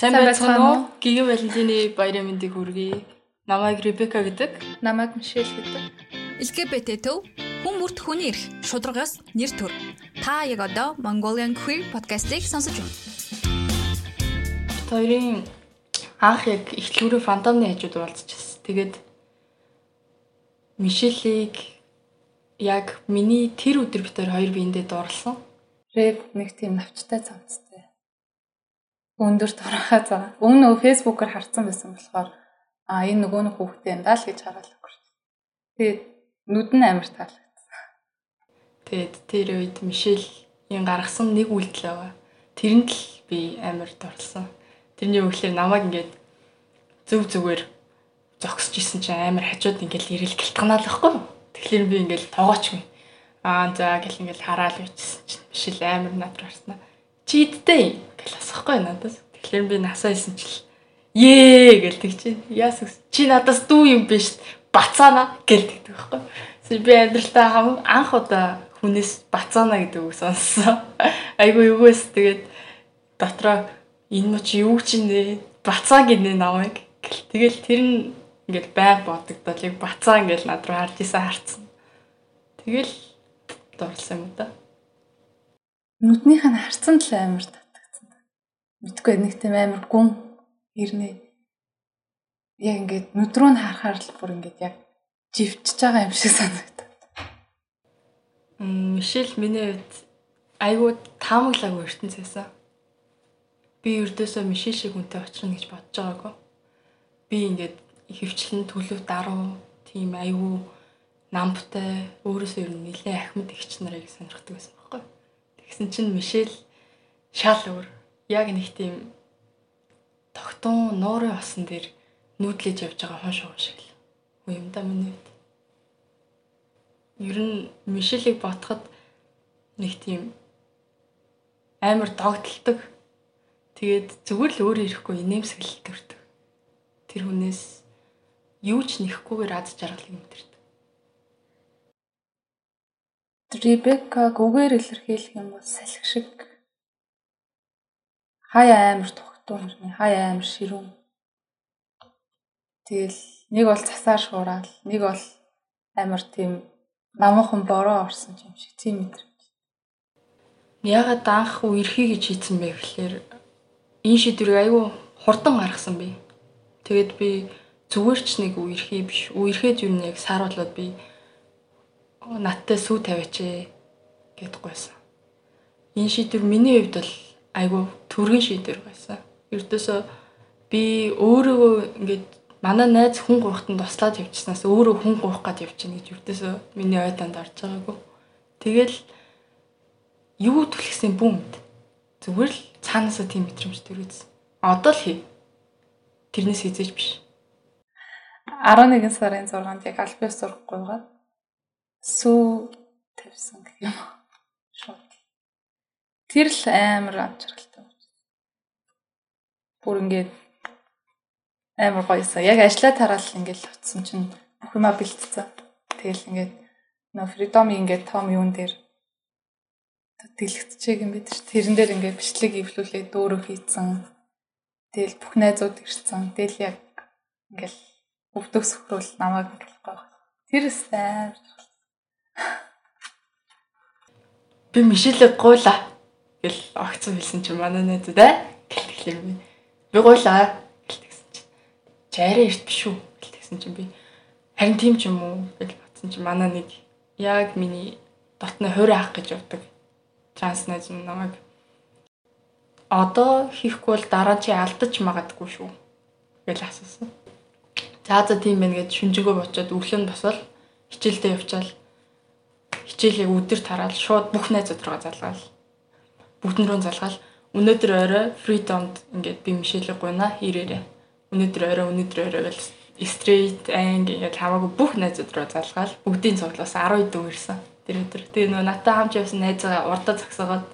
Сайн байцгаана уу? Гигэ Валентины баярын мэндийг хүргэе. Намайг Ребека гэдэг. Намайг Мишель гэдэг. LGBT төв хүн бүрт хүний эрх шударгаас нэр төр. Та яг одоо Mongolian Queer podcast-ийг сонсож байна. Хоёрын анх яг ихтлүүрээ фантомны хажууд уулзчихсан. Тэгээд Мишелийг яг миний тэр өдөр битэр хоёр биендээ дуурласан. Рэп нэг тийм навчтай цамцтай. Өндөр турахаа цаа. Өмнө нөө фэйсбүүкээр харсан байсан болохоор а энэ нөгөө нэг хүүхдээ юм даа л гэж хараад өгч. Тэгээд нүд нь амар таалагдсан. Тэгээд тэр үед Мишелийн гаргасан нэг үйлдэл байгаа. Тэрэнд л би амар дурлсан. Тэрний өглөө намайг ингээд зөв зүгээр зогсож исэн чинь амар хажууд ингээд ирэл гэлтгнаал байхгүй. Тэгэхээр би ингээд тоогоочгүй. Аа за гэл ингээд хараал үйчихсэн чинь Мишель амар над гарснаа. Чи идтэй гэл асахгүй надаас. Тэгэхээр би насаа исэн чил Ээ гэл тэгч. Яас чи надаас дүү юм биш бацаана гэл тэгдэг байхгүй. Би амьдралтаа хам анх удаа хүнээс бацаана гэдэг үг сонссон. Айгу юугээс тэгээд дотроо энэ мөч юу ч нэ бацаа гинэ намайг гэл. Тэгэл тэр нь ингээд байг бодогдол яг бацаа ингээл над руу харж исэн харцсан. Тэгэл дурлсан юм да. Нүднийх нь харцсан л амар татгцсан. Мэдгүй нэг тийм амар гүн ирнэ. Яг ингээд нүдрөө нь харахаар л бүр ингээд яг живчж байгаа юм шиг санагдав. Мишель миний хувьд айгүй таамаглаагүй ертөнц байсан. Би ердөөсөө Мишель шиг хүнтэй очихно гэж бодож байгаагүй. Би ингээд хөвчлэн төлөв даруй тийм айгүй намтай өөрөөсөө ер нь нэлээд ахмад ихч нарыг сонирхдаг байсан Тэгсэн чинь Мишель шал өөр. Яг нэг тийм тогтун нуурын осон дээр нүүдлэж явж байгаа хонш хонш шиг л. Уу юм да миний үед. Ер нь Мишелийг ботход нэг тийм амар догтлдог. Тэгээд зүгээр л өөр ирэхгүй инээмсэглэл төрдөг. Тэр хүнээс юу ч нэхгүйгээр аз жаргалыг мэдэрдэг. Ребекка гүгээр илэрхийлэх юм бол салхи шиг хаяа амар тух дуу хэрний хай аим ширүүн. Тэгэл нэг бол цасаар шуурал, нэг бол амар тийм намуухан бороо орсон юм шиг тийм мэдрэмж. Ягаад анх үерхий гэж хийсэн бэ гэхээр энэ шийдвэрийг айгүй хурдан гаргасан би. Тэгэд би зүгээр ч нэг үерхий биш. Үерхэд юу нэг сааруулаад би надтай сүү тавиач ээ гэдггүйсэн. Энэ шийдвэр миний хувьд бол айгүй төргөн шийдвэр байсан ердөөсөө би өөрийгөө ингээд манай найз хүн гуйхтанд туслаад явчихснаас өөрөө хүн гуйх гад явчихна гэж ердөөсөө миний ойданд орж байгаагүй. Тэгэл юу түлхсэн бүмд зүгээр л цаанаасаа тийм мэдрэмж төрөөдсөн. Одоо л хий. Тэрнээс хизээж биш. 11 сарын 6-нд яг альбиас сурахгүйгээд сүү тавьсан гэх юм. Шууд. Тэр л амар амжиргалтай бүр ингээд амар гоёсан. Яг ажиллаа тараал ингээд утсан чинь бүх юма бэлтцсэн. Тэгэл ингээд нөө фридоми ингээд том юун дээр дэлгэцчээг юм бид ш. Тэрэн дээр ингээд бичлэг ивлүүлээ дөөрөө хийцэн. Тэгэл бүх найзууд ирсэн. Тэгэл яг ингээд өвдөг сөхрүүл намайг ингээд гоох. Тэр сайн. Би Мишелэг гуйла гэл огцсон хэлсэн чи манай найзууд аа гэлтэхлээр би би гуйлаа гэлтгсэн чинь. Чараа эрт биш үү гэлтгсэн чинь би харин тийм ч юм уу гэж бодсон чинь манай нэг яг миний дотны хуурай ах гэж явдаг. Транснайз намайг одоо хийхгүй бол дараа чи алдаж магадгүй шүү гэж асуусан. За за тийм байна гэж шүнжэнгөө бочоод өглөө нь босвол хичээлдээ явчаал хичээлээ өдөр тараал шууд бүх найзууд руу залгаал. Бүгд рүү залгаал өнөөдөр орой freedom-д ингээд би мишэлэг гуйна хийрээрээ. Өнөөдөр орой өнөөдөр орой гэж straight анг ингээд хамаагүй бүх найзууд руу залгаал бүгдийн цуглаас 10 дүү ирсэн. Тэр өдөр. Тэгээ нөө натаа хамж явсан найзгаа урдаа цагсаагаад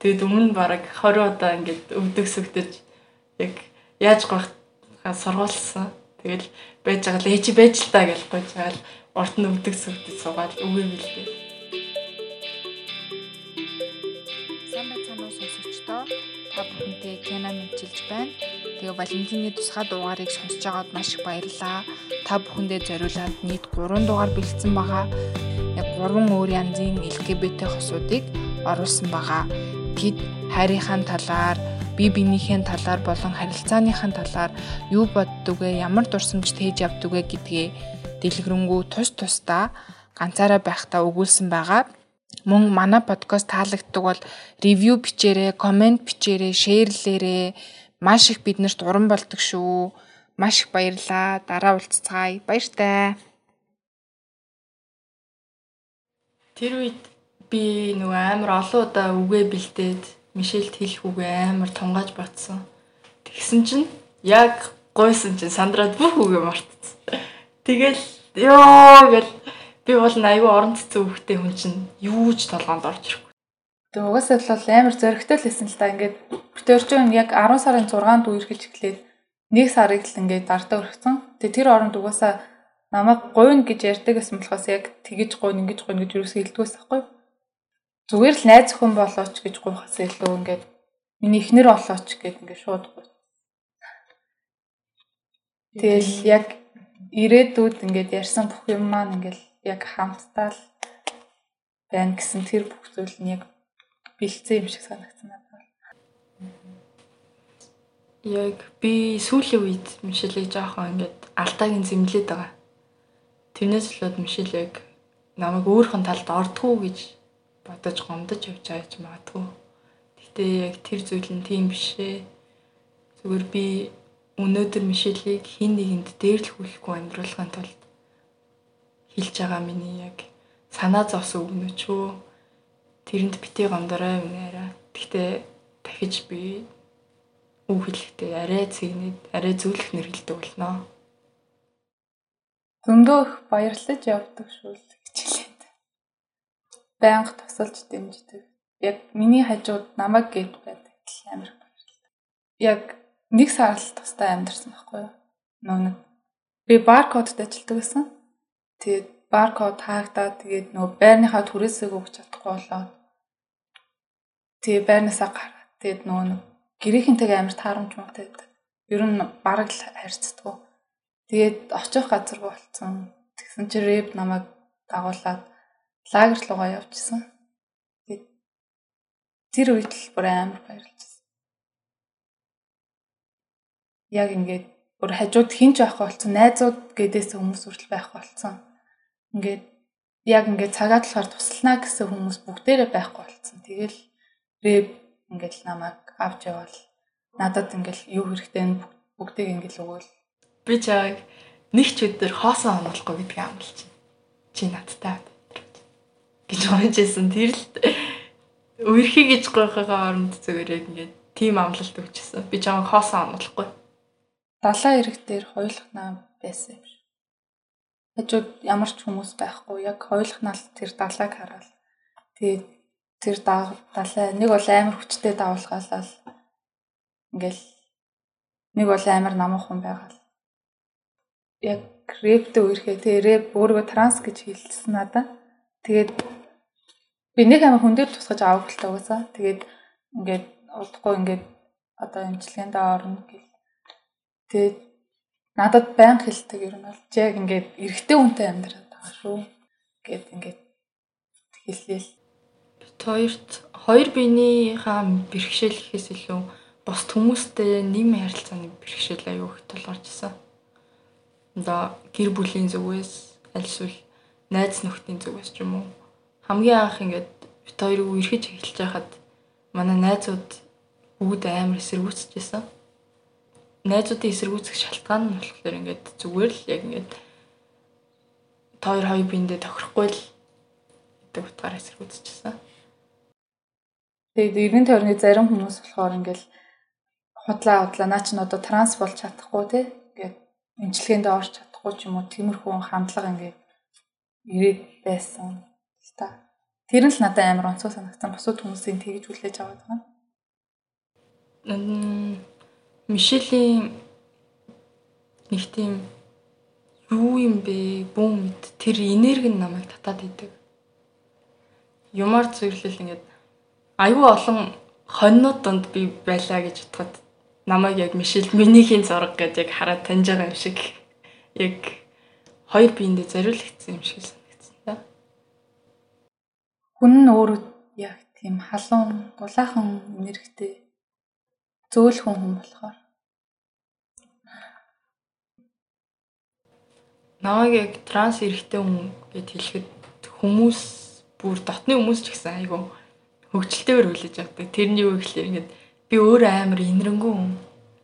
тэгээд өмнө бараг 20 удаа ингээд өвдөг сүгтэж яг яаж гойхаа сургуулсан. Тэгэл байж байгаа л ээжи байж л та гэж гойж байгаа л урд нь өвдөг сүгтэж суугаад үгүй билээ. Та бүхэнтэй Кена мэдчилж байна. Тэгээ Валентины тусгай дугаарыг сонсож байгаад маш их баярлалаа. Та бүхэндээ зориулаад нийт 3 дугаар бэлдсэн байгаа. Яг 3 өөр янзын LGBT хосуудыг оруулсан байгаа. Тэд хайрынхаа талаар, бие биенийхээ талаар болон харилцааныхаа талаар юу боддог вэ? Ямар дурсамж тээж явдаг вэ гэдгээ дэлгэрэнгүй тус тусдаа ганцаараа байхдаа өгүүлсэн байгаа. Мөн манай подкаст таалагддаг бол ревю бичээрэй, комент бичээрэй, шеэрлээрэй Маш их биднэрт уран болдог шүү. Маш их баярлаа. Дараа уулзцаая. Баяртай. Тэр үед би нөгөө амар олон удаа үгээ бэлдээд Мишельд хэлэх үгээ амар тунгааж батсан. Тэгсэн чинь яг гойсон чинь сандраад бүх үгээ мартцсан. Тэгэл ёо гэл би бол айгүй орон цэцэн хөвгтэй хүн чинь юу ч толгоонд орж ирэхгүй. Тэгээ угаасаа бол амар зөрөгтэй л хэлсэн л та ингээд бүтээрчэн яг 10 сарын 6-нд үерхэлж эхлээд нэг сарыг л ингээд дартаа өргөцсөн. Тэгээ тэр оронд угаасаа намайг гойно гэж ярьдаг гэсэн болохоос яг тэгэж гойно ингэж гойно гэж юусэн хэлдгээс байхгүй. Зүгээр л найз хүн болооч гэж гуйхаас илүү ингээд миний ихнэр олооч гэд ингээд шууд гуй. Тэгэл яг ирээдүйд ингээд ярьсан бүх юм маань ингээд яг хамтдаа л байна гэсэн тэр бүх зүйл нь яг бэлдсэн юм шиг санагдсан надад. Яг би сүүлийн үед Мишелийг жоохон ингээд алдаагийн зэмлээд байгаа. Тэрнээс Мишель яг намайг өөрхөн талд ордгоо гэж бодож гомдож явж байгаа ч магадгүй. Гэтэ яг тэр зүйл нь тийм биш ээ. Зүгээр би өнөөдөр Мишелийг хин нэгэнд дээрлэхүүлэхгүй амьдруулахын тулд хэлж байгаа миний яг санаа зовсон үгнөч үү тэрэнд битээ гомдорой минь Гэхдээ дахиж би үг хэлэхдээ арай цэгнээд арай зөвлөх нэр хэлдэг болно. Зөндөө их баярлаж явдаг шүү л хичээлээд. Байнга тусалж дэмждэг. Яг миний хажууд намайг гээд байдаг амар баярлалаа. Яг нэг сар л тустай амьдэрсэн байхгүй юу? Нөө нэг би баркодд ажилладаг байсан. Тэгээд баркод хаагдаад тэгээд нөө байрныхаа түрээсээ өгч чадахгүй болоод Тэгээ байрнаасаа гараад тэгээд нөгөө нэг гэрийнхэнтэйгээ амар таарамж муутай байдаг. Ер нь бараг л харьцдаг. Тэгээд очих газар болцсон. Тэгсэн чинь рэп намайг дагуулад лагерт руугаа явчихсан. Тэгээд тэр үед л бүр амар баярлжсэн. Яг ингээд бүр хажууд хинч байхгүй болцсон. Найзууд гэдээс хүмүүс хүртэл байхгүй болцсон. Ингээд яг ингээд цагаад болохоор туслана гэсэн хүмүүс бүгдээрээ байхгүй болцсон. Тэгэл рэп ингээл намайг авч явал надад ингээл юу хэрэгтэй нь бүгдийг ингээл өгөөл. Би чааг нэг ч өдөр хоосон онолохгүй гэдгийг байна. Чи надтай гэж хонжсэн тэр л үерхий гэж гойхоогоо оронд зүгээр яг ингээд тийм амлалт өгчсэн. Би чамайг хоосон онолохгүй. Далаа ирэх дээр хойлохнаа байсан юм шиг. Хажууд ямар ч хүмүүс байхгүй. Яг хойлохнаа тэр далааг хараад. Тэгээд тэр далай нэг бол амар хүчтэй давуулгаалал ингээл нэг бол амар намуухан байгаал. Яг рэптэй үерхээ. Тэгээ рэп өөрийгөө транс гэж хэлсэн надаа. Тэгээд би нэг амар хүн дээр тусгаж авах талтай угаасаа тэгээд ингээд удахгүй ингээд одоо имчилгээнд орно гэл. Тэгээд надад баян хэлдэг ер нь бол яг ингээд эргэтэй хүнтэй амьдраад байгаа шүү гэд ингээд хэлээл хоёрт хоёр биенийхээ бэрхшээл гэхээс илүү бос хүмүүстэй нэм харилцааны бэрхшээл аюу их тулгарч исэн. Одоо гэр бүлийн зүгээс аль эсвэл найз нөхдийн зүгээс ч юм уу хамгийн анх ингээд бит хоёрыг эргэж эхэлж байхад манай найзууд бүгд амар эсэргүүцэж исэн. Найзуудын эсэргүүцэх шалтгаан нь болохоор ингээд зүгээр л яг ингээд та хоёр биендээ тохирохгүй л гэдэг утгаараа эсэргүүцэж исэн. Тэгээд эргэн тойрны зарим хүмүүс болохоор ингээл худлаа худлаа наа чинь одоо транс болж чадахгүй тий. Ингээд эмчилгээндээ орч чадахгүй ч юм уу тиймэрхүү хандлага ингээд ирээд байсан л та. Тэр нь л надад амар онцгой санагдсан. Бусад хүмүүсийн тэгж хүлээж аваад байгаа. Мм Мишелийн нэг тийм юу юм бэ? Бүүн мэд тэр энерги нь намайг татаад идэг. Юмар зөвлөл ингээд аюу олон хоньнууд донд би байлаа гэж бодоход намайг яг Мишель минийхийн зураг гэж яг хараад таньж байгаа юм шиг яг хоёр биендээ зориулагдсан юм шиг санагдсан та. Хүн нь өөрөө яг тийм халуун, дулаахан энергитэй зөөлхөн хүн болохоор намайг яг транс эрэгтэй хүн гэд хэлэхэд хүмүүс бүр дотны хүмүүс ч гэсэн айгу хөвгчлөлтөөр хүлээж авдаг. Тэрний юу гэхлээр ингээд би өөр амар инэрэнгүү хүн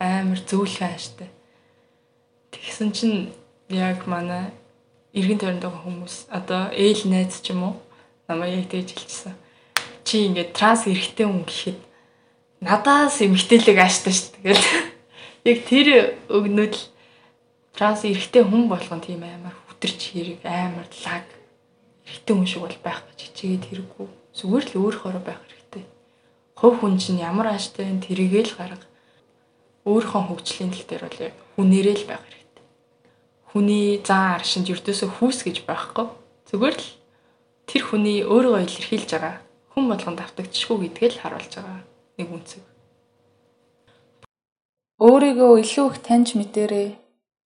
амар зөөлхөн ааштай. Тэгсэн чинь яг манай эргэн тойронд байгаа хүмүүс одоо ээл найз ч юм уу намайг яг тэгж хэлчихсэн. Чи ингээд транс эрэгтэй хүн гэхэд надаас эмгтээлэг ааштай шүү дээ. Яг тэр өгнөд л транс эрэгтэй хүн болгон тийм амар хүтэрч хэрэг амар лаг эрэгтэй хүн шиг бол байх гэж хичээгээд хэрэггүй. Зүгээр л өөрөөрөө байх хувь хүн чинь ямар ааштай вэ тэрийгээ л гарга. Өөрийнхөө хөгжлийн тал дээр бол яг хүнээрээ л байх хэрэгтэй. Хүний зан аршинд ертөөсөө хүүс гэж байхгүй. Зүгээр л тэр хүний өөрийгөө илэрхийлж байгаа хүн болгонд автагдчихгүй гэдгээ л харуулж байгаа нэг үнцэг. Өөрийгөө илүү их таньж мэдэрээ.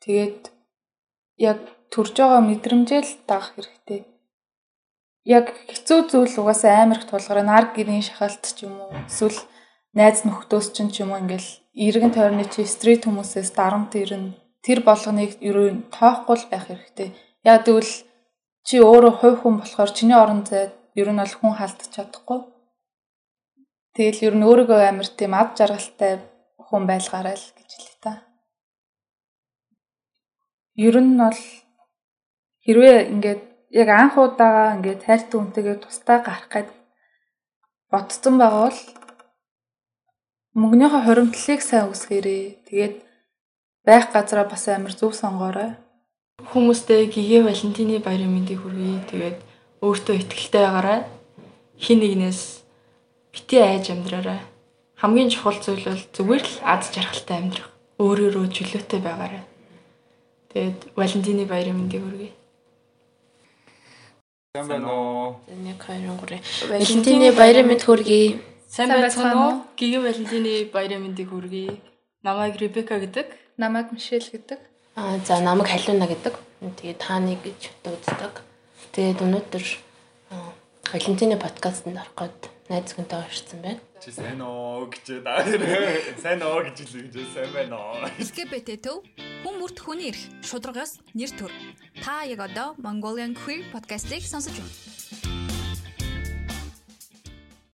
Тэгээд яг төрж байгаа мэдрэмжээ л даах хэрэгтэй яг хэцүү зүйл угаасаа амар их тулгараа нар гэрийн шахалт ч юм уу эсвэл найз нөхдөөс ч юм уу ингээл эргэн тойрны чи стрит хүмүүсээс дарамт ирнэ тэр болгоныг ерөө тоохгүй л байх хэрэгтэй. Яг тэгвэл чи өөрөө хувь хүн болохоор чиний орон зайд ер нь бол хүн халдчих чадахгүй. Тэгэл ер нь өөрийгөө амар тийм ад жаргалтай хүн байлгаарай л гэж хэлээ та. Ер нь бол хэрвээ ингээд яг анх удаага ингээд хайртай хүнтэйгээ тусдаа гарах гэд ботцсон байгаа бол мөнгөнийхөө хоримтлалыг сайн үсгээрээ. Тэгээд байх газараа бас амар зөв сонгоорой. Хүмүүстээ гигээ Валентины баярын мэндийг хүргэе. Тэгээд өөртөө ихтэй байгаарай. Хин нэгнээс бити айж амьдраарай. Хамгийн чухал зүйл бол зүгээр л аз жаргалтай амьдрах. Өөрөөрөө чөлөөтэй байгаарай. Тэгээд Валентины баярын мэндийг хүргэе. Сайн байна уу? 1 2 3. Валентины баярын мэнд хүргэе. Сайн байцгаана уу? Гигэ Валентины баярын мэндийг хүргэе. Намайг Ребека гэдэг. Намайг Мишель гэдэг. Аа за намайг Халиуна гэдэг. Тэгээ тааны гэж дууддаг. Тэгээд өнөөдөр Валентины подкастт орох гээд найз хүнтэй орсон байна. Чи сайн уу гэж даа. Сайн уу гэж хэлээ гэж сайн байна уу. LGBT төв хүн бүрт хүний эрх шударгаас нэр төр. Та яг одоо Mongolian Queer podcast-ийг сонсож байна.